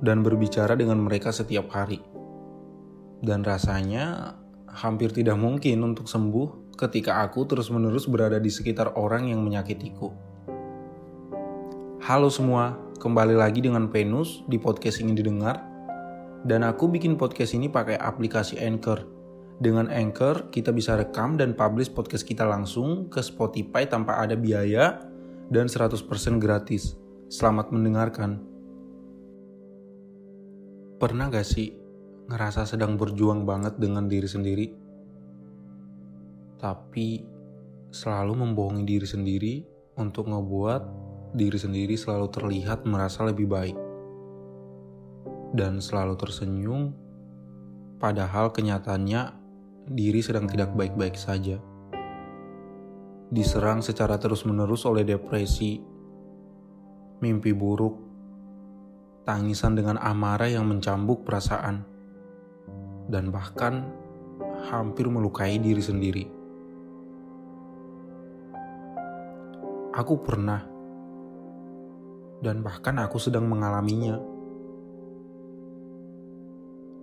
dan berbicara dengan mereka setiap hari. Dan rasanya hampir tidak mungkin untuk sembuh ketika aku terus-menerus berada di sekitar orang yang menyakitiku. Halo semua, kembali lagi dengan Penus di podcast ini didengar. Dan aku bikin podcast ini pakai aplikasi Anchor. Dengan Anchor, kita bisa rekam dan publish podcast kita langsung ke Spotify tanpa ada biaya dan 100% gratis. Selamat mendengarkan. Pernah gak sih ngerasa sedang berjuang banget dengan diri sendiri? Tapi selalu membohongi diri sendiri untuk ngebuat diri sendiri selalu terlihat merasa lebih baik. Dan selalu tersenyum, padahal kenyataannya diri sedang tidak baik-baik saja. Diserang secara terus-menerus oleh depresi, mimpi buruk, tangisan dengan amarah yang mencambuk perasaan, dan bahkan hampir melukai diri sendiri. Aku pernah, dan bahkan aku sedang mengalaminya.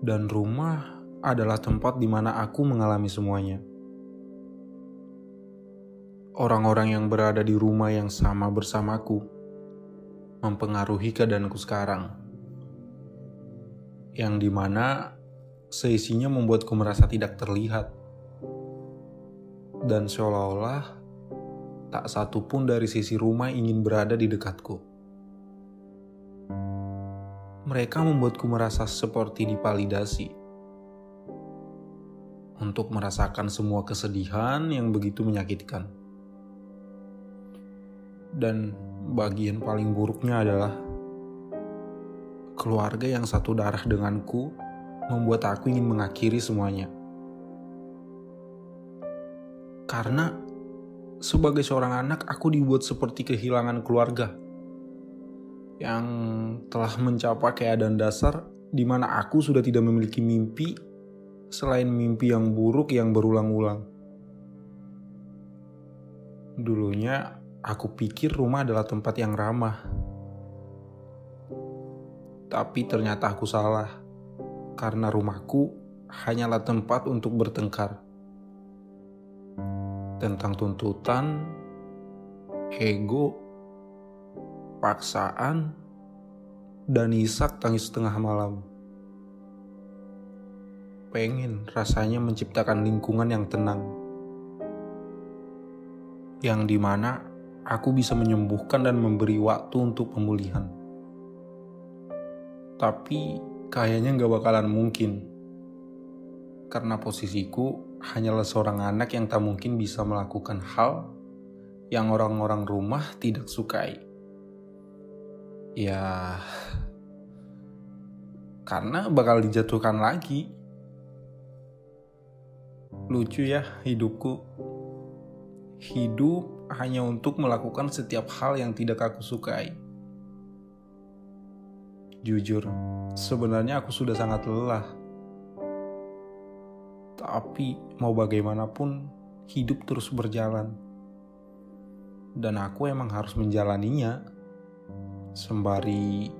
Dan rumah adalah tempat di mana aku mengalami semuanya. Orang-orang yang berada di rumah yang sama bersamaku mempengaruhi keadaanku sekarang. Yang di mana seisinya membuatku merasa tidak terlihat. Dan seolah-olah tak satu pun dari sisi rumah ingin berada di dekatku. Mereka membuatku merasa seperti dipalidasi. Untuk merasakan semua kesedihan yang begitu menyakitkan. Dan bagian paling buruknya adalah keluarga yang satu darah denganku membuat aku ingin mengakhiri semuanya. Karena sebagai seorang anak aku dibuat seperti kehilangan keluarga yang telah mencapai keadaan dasar di mana aku sudah tidak memiliki mimpi selain mimpi yang buruk yang berulang-ulang. Dulunya Aku pikir rumah adalah tempat yang ramah. Tapi ternyata aku salah. Karena rumahku hanyalah tempat untuk bertengkar. Tentang tuntutan, ego, paksaan, dan isak tangis tengah malam. Pengen rasanya menciptakan lingkungan yang tenang. Yang di mana aku bisa menyembuhkan dan memberi waktu untuk pemulihan. Tapi kayaknya nggak bakalan mungkin. Karena posisiku hanyalah seorang anak yang tak mungkin bisa melakukan hal yang orang-orang rumah tidak sukai. Ya, karena bakal dijatuhkan lagi. Lucu ya hidupku. Hidup hanya untuk melakukan setiap hal yang tidak aku sukai. Jujur, sebenarnya aku sudah sangat lelah. Tapi mau bagaimanapun, hidup terus berjalan. Dan aku emang harus menjalaninya. Sembari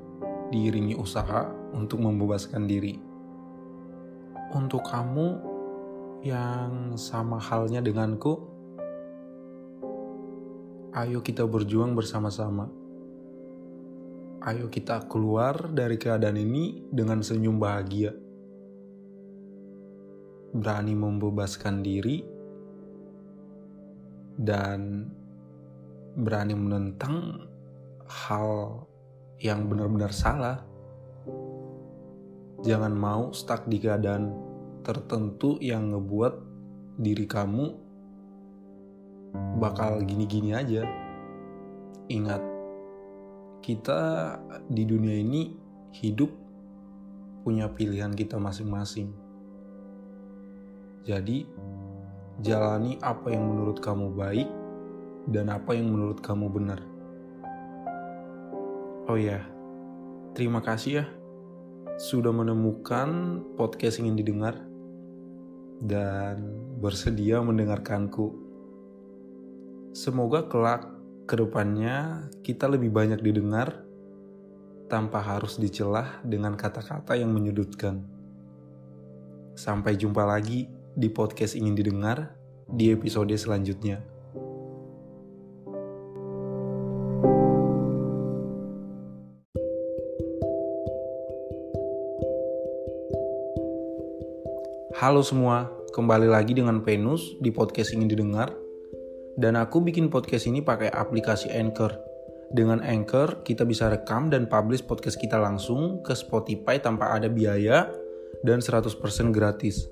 diiringi usaha untuk membebaskan diri. Untuk kamu yang sama halnya denganku, Ayo kita berjuang bersama-sama. Ayo kita keluar dari keadaan ini dengan senyum bahagia. Berani membebaskan diri dan berani menentang hal yang benar-benar salah. Jangan mau stuck di keadaan tertentu yang ngebuat diri kamu bakal gini-gini aja. Ingat, kita di dunia ini hidup punya pilihan kita masing-masing. Jadi, jalani apa yang menurut kamu baik dan apa yang menurut kamu benar. Oh ya, terima kasih ya sudah menemukan podcast ingin didengar dan bersedia mendengarkanku. Semoga kelak ke depannya kita lebih banyak didengar tanpa harus dicelah dengan kata-kata yang menyudutkan. Sampai jumpa lagi di podcast ingin didengar di episode selanjutnya. Halo semua, kembali lagi dengan Venus di podcast ingin didengar. Dan aku bikin podcast ini pakai aplikasi Anchor. Dengan Anchor, kita bisa rekam dan publish podcast kita langsung ke Spotify tanpa ada biaya dan 100% gratis.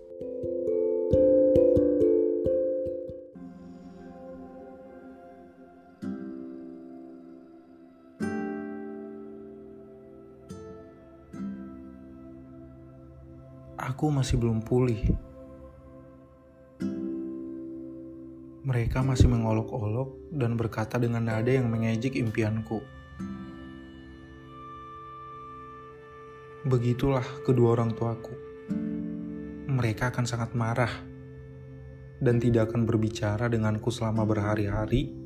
aku masih belum pulih. Mereka masih mengolok-olok dan berkata dengan nada yang mengejek impianku. Begitulah kedua orang tuaku. Mereka akan sangat marah dan tidak akan berbicara denganku selama berhari-hari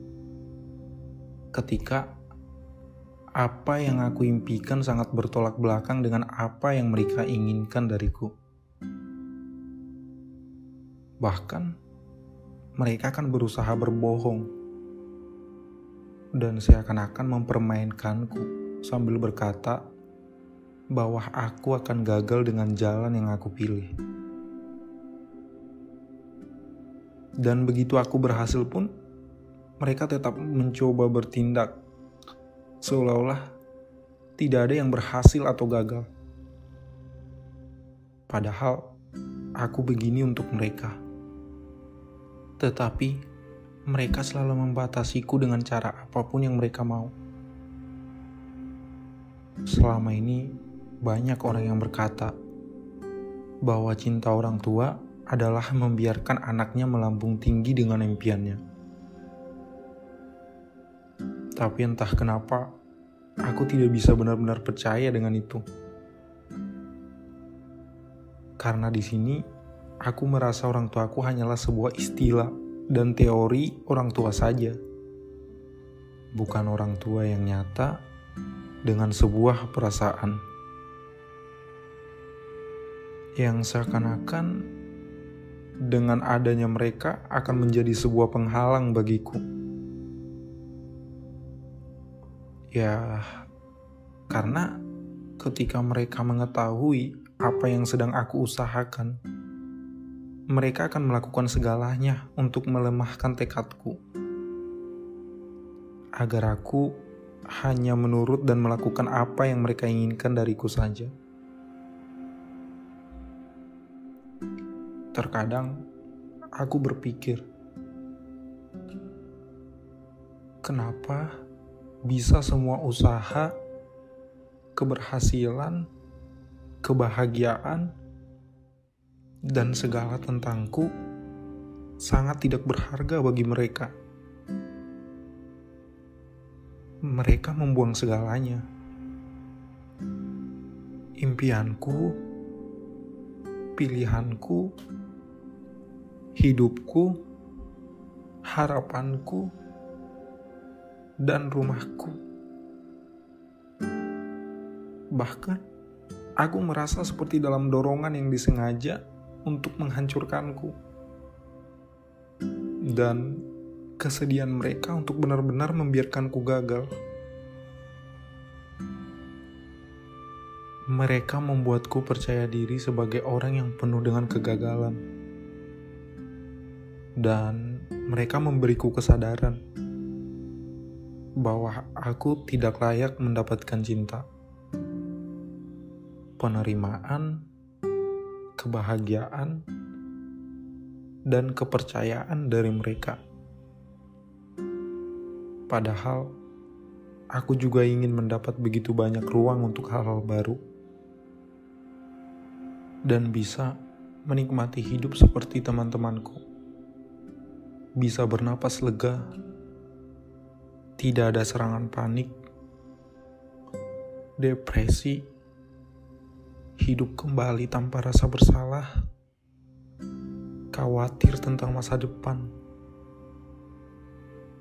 ketika apa yang aku impikan sangat bertolak belakang dengan apa yang mereka inginkan dariku. Bahkan mereka akan berusaha berbohong dan seakan-akan mempermainkanku sambil berkata bahwa aku akan gagal dengan jalan yang aku pilih. Dan begitu aku berhasil pun, mereka tetap mencoba bertindak seolah-olah tidak ada yang berhasil atau gagal. Padahal aku begini untuk mereka. Tetapi mereka selalu membatasiku dengan cara apa pun yang mereka mau. Selama ini banyak orang yang berkata bahwa cinta orang tua adalah membiarkan anaknya melambung tinggi dengan impiannya. Tapi entah kenapa, aku tidak bisa benar-benar percaya dengan itu. Karena di sini aku merasa orang tuaku hanyalah sebuah istilah dan teori orang tua saja, bukan orang tua yang nyata dengan sebuah perasaan yang seakan-akan dengan adanya mereka akan menjadi sebuah penghalang bagiku. Ya, karena ketika mereka mengetahui apa yang sedang aku usahakan, mereka akan melakukan segalanya untuk melemahkan tekadku. Agar aku hanya menurut dan melakukan apa yang mereka inginkan dariku saja. Terkadang aku berpikir, kenapa bisa semua usaha, keberhasilan, kebahagiaan, dan segala tentangku sangat tidak berharga bagi mereka. Mereka membuang segalanya. Impianku, pilihanku, hidupku, harapanku, dan rumahku. Bahkan, aku merasa seperti dalam dorongan yang disengaja untuk menghancurkanku. Dan kesedihan mereka untuk benar-benar membiarkanku gagal. Mereka membuatku percaya diri sebagai orang yang penuh dengan kegagalan. Dan mereka memberiku kesadaran bahwa aku tidak layak mendapatkan cinta. Penerimaan kebahagiaan dan kepercayaan dari mereka. Padahal aku juga ingin mendapat begitu banyak ruang untuk hal-hal baru. dan bisa menikmati hidup seperti teman-temanku. Bisa bernapas lega, tidak ada serangan panik, depresi, hidup kembali tanpa rasa bersalah, khawatir tentang masa depan,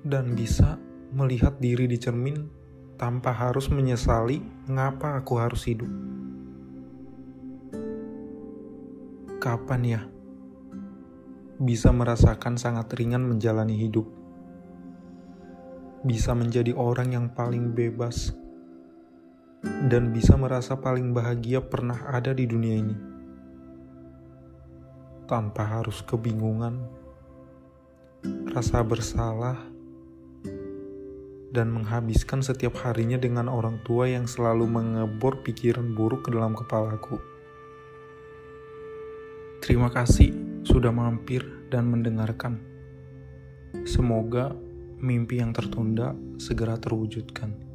dan bisa melihat diri di cermin tanpa harus menyesali mengapa aku harus hidup. Kapan ya bisa merasakan sangat ringan menjalani hidup? Bisa menjadi orang yang paling bebas dan bisa merasa paling bahagia pernah ada di dunia ini. Tanpa harus kebingungan, rasa bersalah, dan menghabiskan setiap harinya dengan orang tua yang selalu mengebor pikiran buruk ke dalam kepalaku. Terima kasih sudah mampir dan mendengarkan. Semoga mimpi yang tertunda segera terwujudkan.